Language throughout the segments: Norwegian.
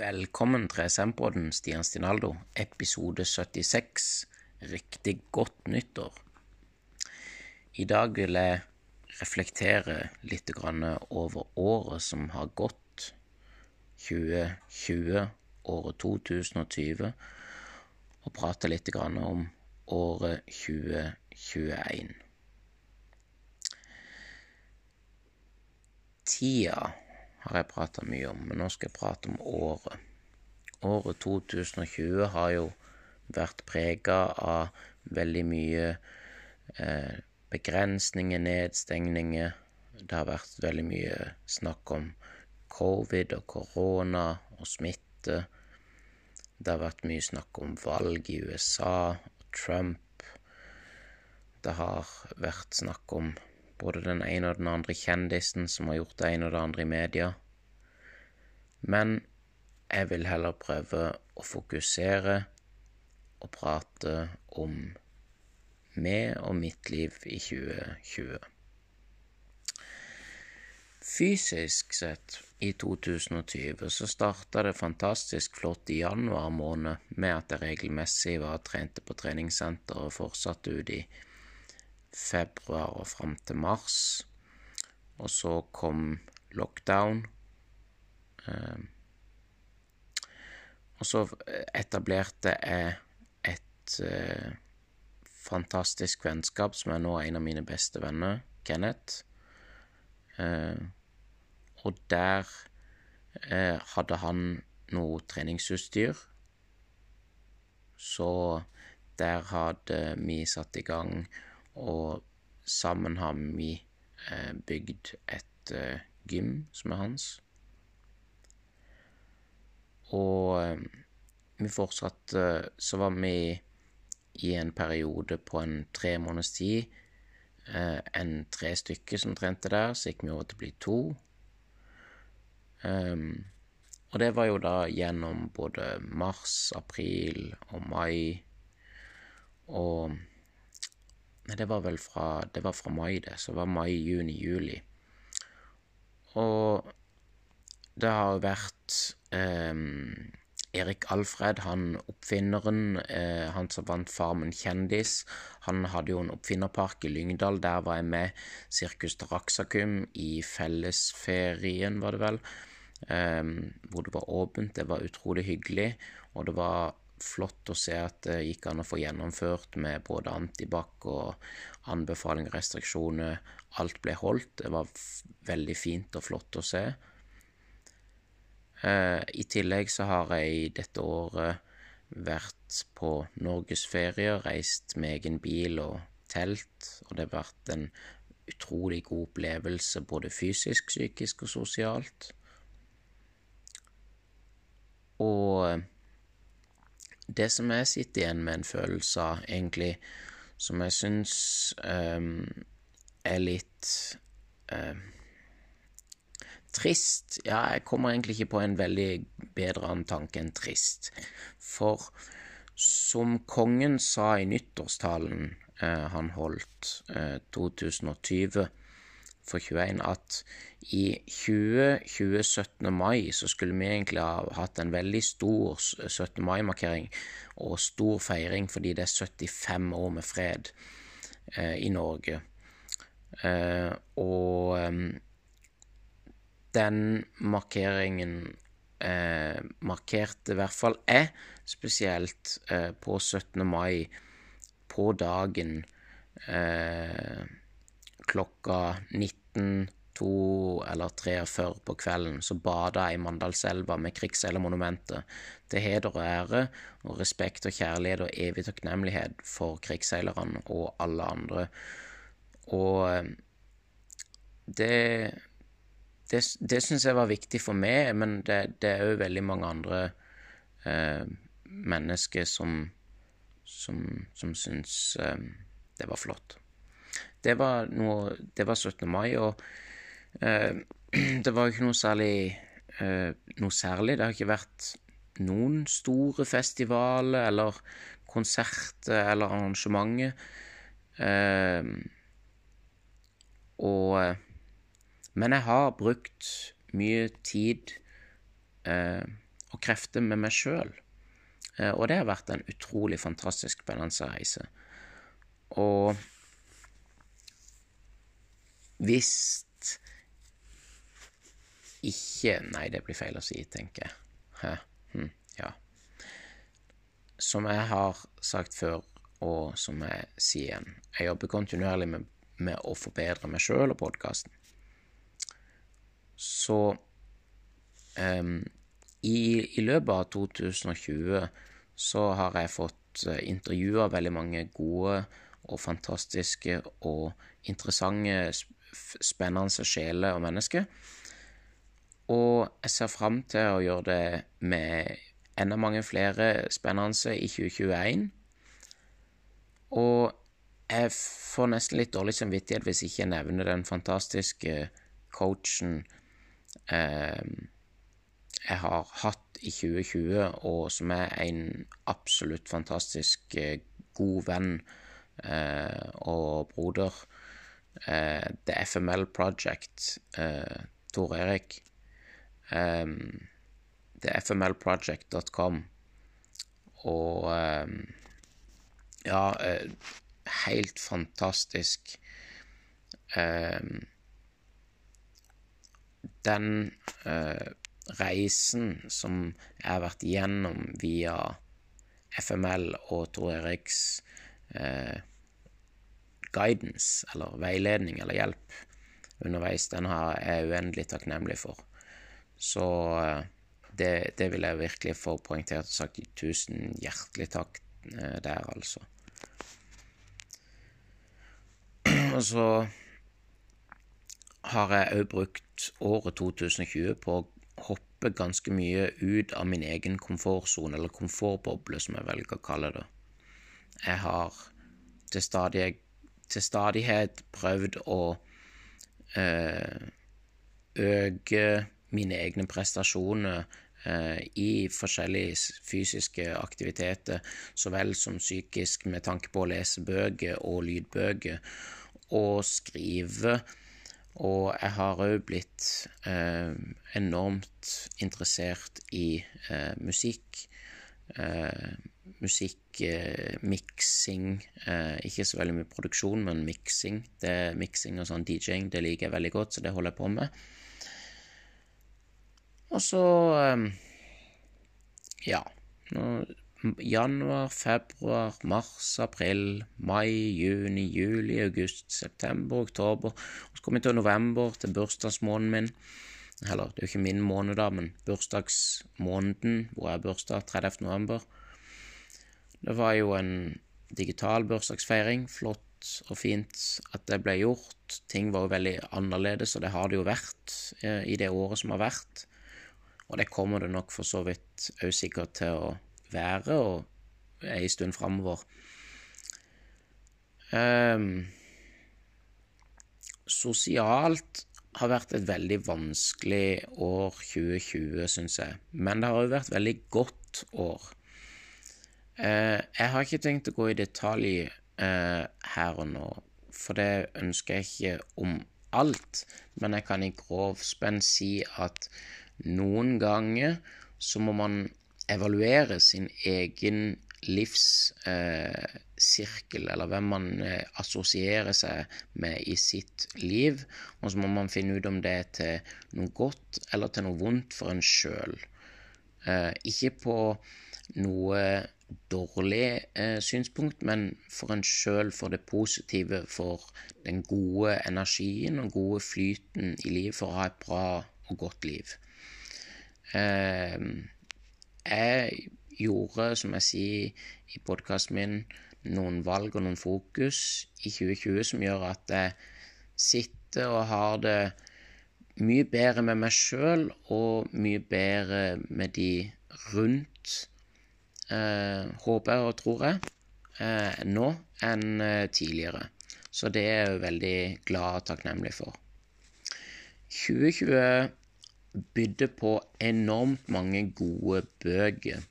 Velkommen til SM-podden, Stian Stinaldo, episode 76. Riktig godt nyttår. I dag vil jeg reflektere litt over året som har gått, 2020, året 2020, og prate litt om året 2021. Tida har jeg prata mye om, men nå skal jeg prate om året. Året 2020 har jo vært prega av veldig mye eh, begrensninger, nedstengninger. Det har vært veldig mye snakk om covid og korona og smitte. Det har vært mye snakk om valg i USA og Trump. Det har vært snakk om både den ene og den andre kjendisen som har gjort det ene og det andre i media. Men jeg vil heller prøve å fokusere og prate om meg og mitt liv i 2020. Fysisk sett, i 2020, så starta det fantastisk flott i januar måned med at jeg regelmessig var trente på treningssenter og fortsatte ut i februar og fram til mars. Og så kom lockdown. Ehm, og så etablerte jeg et eh, fantastisk vennskap som er nå en av mine beste venner, Kenneth. Ehm, og der eh, hadde han noe treningsutstyr. Så der hadde vi satt i gang og sammen har vi eh, bygd et eh, gym som er hans. Og eh, vi fortsatte Så var vi i en periode på en tre måneders tid en tre stykker som trente der, så gikk vi over til å bli to. Um, og det var jo da gjennom både mars, april og mai. Og Nei, det var vel fra, det var fra mai, det. Så det var mai, juni, juli. Og det har vært eh, Erik Alfred, han oppfinneren, eh, han som vant Farmen kjendis, han hadde jo en oppfinnerpark i Lyngdal. Der var jeg med Sirkus Taraxacum i fellesferien, var det vel. Eh, hvor det var åpent. Det var utrolig hyggelig. Og det var flott å se at det gikk an å få gjennomført med både antibac og anbefalinger og restriksjoner. Alt ble holdt. Det var veldig fint og flott å se. Eh, I tillegg så har jeg dette året vært på norgesferie, reist med egen bil og telt, og det har vært en utrolig god opplevelse både fysisk, psykisk og sosialt. Og det som jeg sitter igjen med en følelse av, egentlig, som jeg syns um, er litt um, trist Ja, jeg kommer egentlig ikke på en veldig bedre annen tanke enn trist. For som kongen sa i nyttårstalen uh, han holdt uh, 2020 for 21 at i 2020, 17. mai, så skulle vi egentlig ha hatt en veldig stor 17. mai-markering og stor feiring fordi det er 75 år med fred eh, i Norge. Eh, og eh, den markeringen eh, markerte i hvert fall jeg spesielt eh, på 17. mai, på dagen eh, klokka 19, 2 eller 43 på kvelden, så bada jeg i Mandalselva med krigsseilermonumentet til heder og ære og respekt og kjærlighet og evig takknemlighet for krigsseilerne og alle andre. Og eh, det Det, det syns jeg var viktig for meg, men det, det er òg veldig mange andre eh, mennesker som, som, som syns eh, det var flott. Det var, noe, det var 17. mai, og eh, det var jo ikke noe særlig eh, noe særlig. Det har ikke vært noen store festivaler eller konserter eller arrangementer. Eh, og Men jeg har brukt mye tid eh, og krefter med meg sjøl. Eh, og det har vært en utrolig fantastisk balansereise. Og hvis ikke Nei, det blir feil å si, tenker jeg. Hæ? Hm, ja. Som jeg har sagt før, og som jeg sier igjen, jeg jobber kontinuerlig med, med å forbedre meg sjøl og podkasten. Så um, i, i, løpet av 2020 så har jeg fått uh, intervjua veldig mange gode og fantastiske og interessante, spennende sjeler og mennesker. Og jeg ser fram til å gjøre det med enda mange flere spennende i 2021. Og jeg får nesten litt dårlig samvittighet hvis jeg ikke nevner den fantastiske coachen eh, jeg har hatt i 2020, og som er en absolutt fantastisk eh, god venn eh, og broder. Eh, The FML Project, eh, Tor Erik um, det og um, ja, uh, helt fantastisk. Um, den uh, reisen som jeg har vært igjennom via FML og Tor Eriks uh, guidance, eller veiledning eller hjelp underveis, den har jeg uendelig takknemlig for. Så eh, det, det, vil jeg virkelig få poengtert og sagt tusen hjertelig takk eh, der, altså. Og så har jeg òg brukt året 2020 på å hoppe ganske mye ut av min egen komfortsone, eller komfortboble, som jeg velger å kalle det. Jeg har til, stadig, til stadighet prøvd å øh, øke mine egne prestasjoner eh, i forskjellige fysiske aktiviteter, så vel som psykisk, med tanke på å lese bøker og lydbøker, og skrive. Og jeg har òg blitt eh, enormt interessert i eh, musikk. Eh, Musikkmiksing. Eh, ikke så veldig mye produksjon, men miksing. Miksing og sånn DJ-ing det liker jeg veldig godt, så det holder jeg på med. Og så ehm, Ja. Januar, februar, mars, april, mai, juni, juli, august, september, oktober. Og så kommer vi til november, til bursdagsmåneden min. Eller, det er jo ikke min måned, da, men bursdagsmåneden, hvor jeg har bursdag 30. november. Det var jo en digital bursdagsfeiring. Flott og fint at det ble gjort. Ting var jo veldig annerledes, og det har det jo vært eh, i det året som har vært. Og det kommer det nok for så vidt òg sikkert til å være og ei stund framover. Um, sosialt har vært et veldig vanskelig år 2020, syns jeg. Men det har òg vært veldig godt år. Uh, jeg har ikke tenkt å gå i detalj uh, her og nå, for det ønsker jeg ikke om alt. Men jeg kan i grovspenn si at noen ganger så må man evaluere sin egen livssirkel, eh, eller hvem man eh, assosierer seg med i sitt liv, og så må man finne ut om det er til noe godt eller til noe vondt for en sjøl. Eh, ikke på noe dårlig eh, synspunkt, men for en sjøl for det positive, for den gode energien og gode flyten i livet, for å ha et bra og godt liv. Eh, jeg gjorde, som jeg sier i podkasten min, noen valg og noen fokus i 2020 som gjør at jeg sitter og har det mye bedre med meg sjøl og mye bedre med de rundt, håper jeg og tror jeg, eh, nå enn eh, tidligere. Så det er jeg veldig glad og takknemlig for. 2020 bydde på enormt mange gode bøker,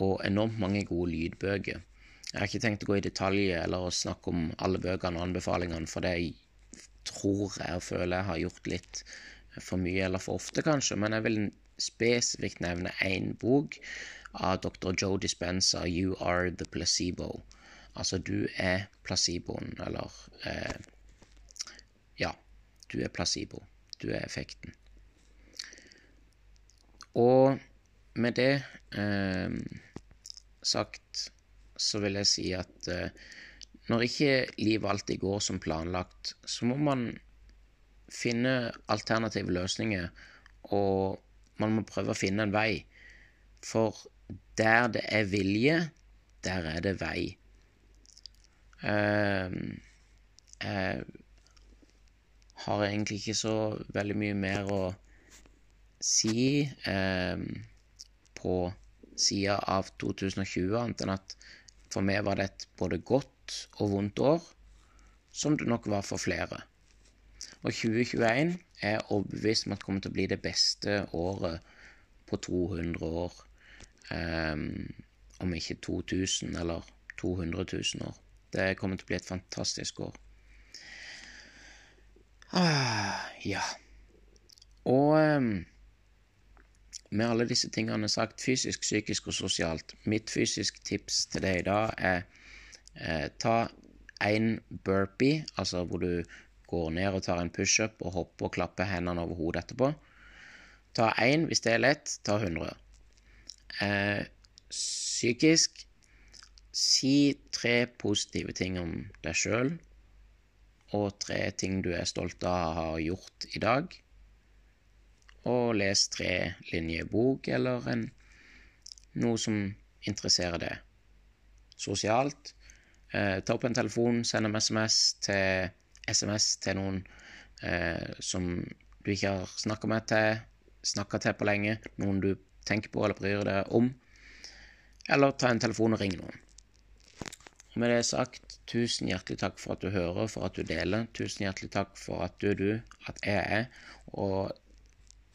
og enormt mange gode lydbøker. Jeg har ikke tenkt å gå i detalj eller å snakke om alle bøkene og anbefalingene, for det tror jeg og føler jeg har gjort litt for mye eller for ofte, kanskje. Men jeg vil spesifikt nevne én bok av dr. Joe Dispenza, 'You Are The Placebo'. Altså, du er placeboen, eller eh, Ja, du er placebo. Du er effekten. Og med det eh, sagt så vil jeg si at eh, når ikke livet alltid går som planlagt, så må man finne alternative løsninger, og man må prøve å finne en vei. For der det er vilje, der er det vei. Uh, jeg har egentlig ikke så veldig mye mer å si uh, på sida av 2020, annet enn at for meg var det et både godt og vondt år, som det nok var for flere. Og 2021 er overbevist om at kommer til å bli det beste året på 200 år. Um, om ikke 2000 eller 200 000 år. Det kommer til å bli et fantastisk år. Ah, ja. Og um, med alle disse tingene sagt, fysisk, psykisk og sosialt Mitt fysisk tips til deg i dag er eh, ta én burpee, altså hvor du går ned og tar en pushup og hopper og klapper hendene over hodet etterpå. Ta én hvis det er lett. Ta 100. Eh, psykisk Si tre positive ting om deg sjøl, og tre ting du er stolt av å ha gjort i dag. Og les tre linjer bok eller en, noe som interesserer deg. Sosialt. Eh, ta opp en telefon, send en SMS til SMS til noen eh, som du ikke har snakka med til, snakka til på lenge, noen du tenker på eller bryr deg om, eller ta en telefon og ring noen. Med det sagt, tusen hjertelig takk for at du hører, for at du deler. Tusen hjertelig takk for at du er du, at jeg er. Og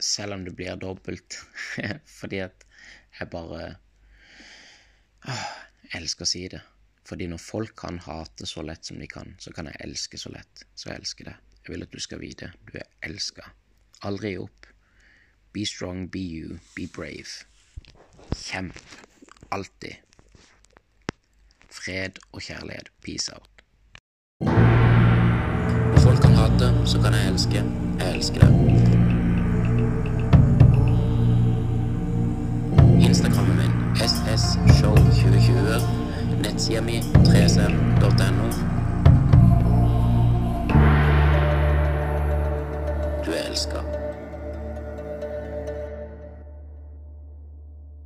selv om det blir dobbelt, fordi at jeg bare ah, Jeg elsker å si det. Fordi når folk kan hate så lett som de kan, så kan jeg elske så lett. Så jeg elsker det. Jeg vil at du skal vite du er elska. Aldri gi opp. Be strong, be you, be brave. Kjemp. Alltid. Fred og kjærlighet. Peace out. Folk kan hate, så kan jeg elske. Jeg elsker det. Instagrammen min ssshow2020 nettsida mi 3cm.no. Du er elska.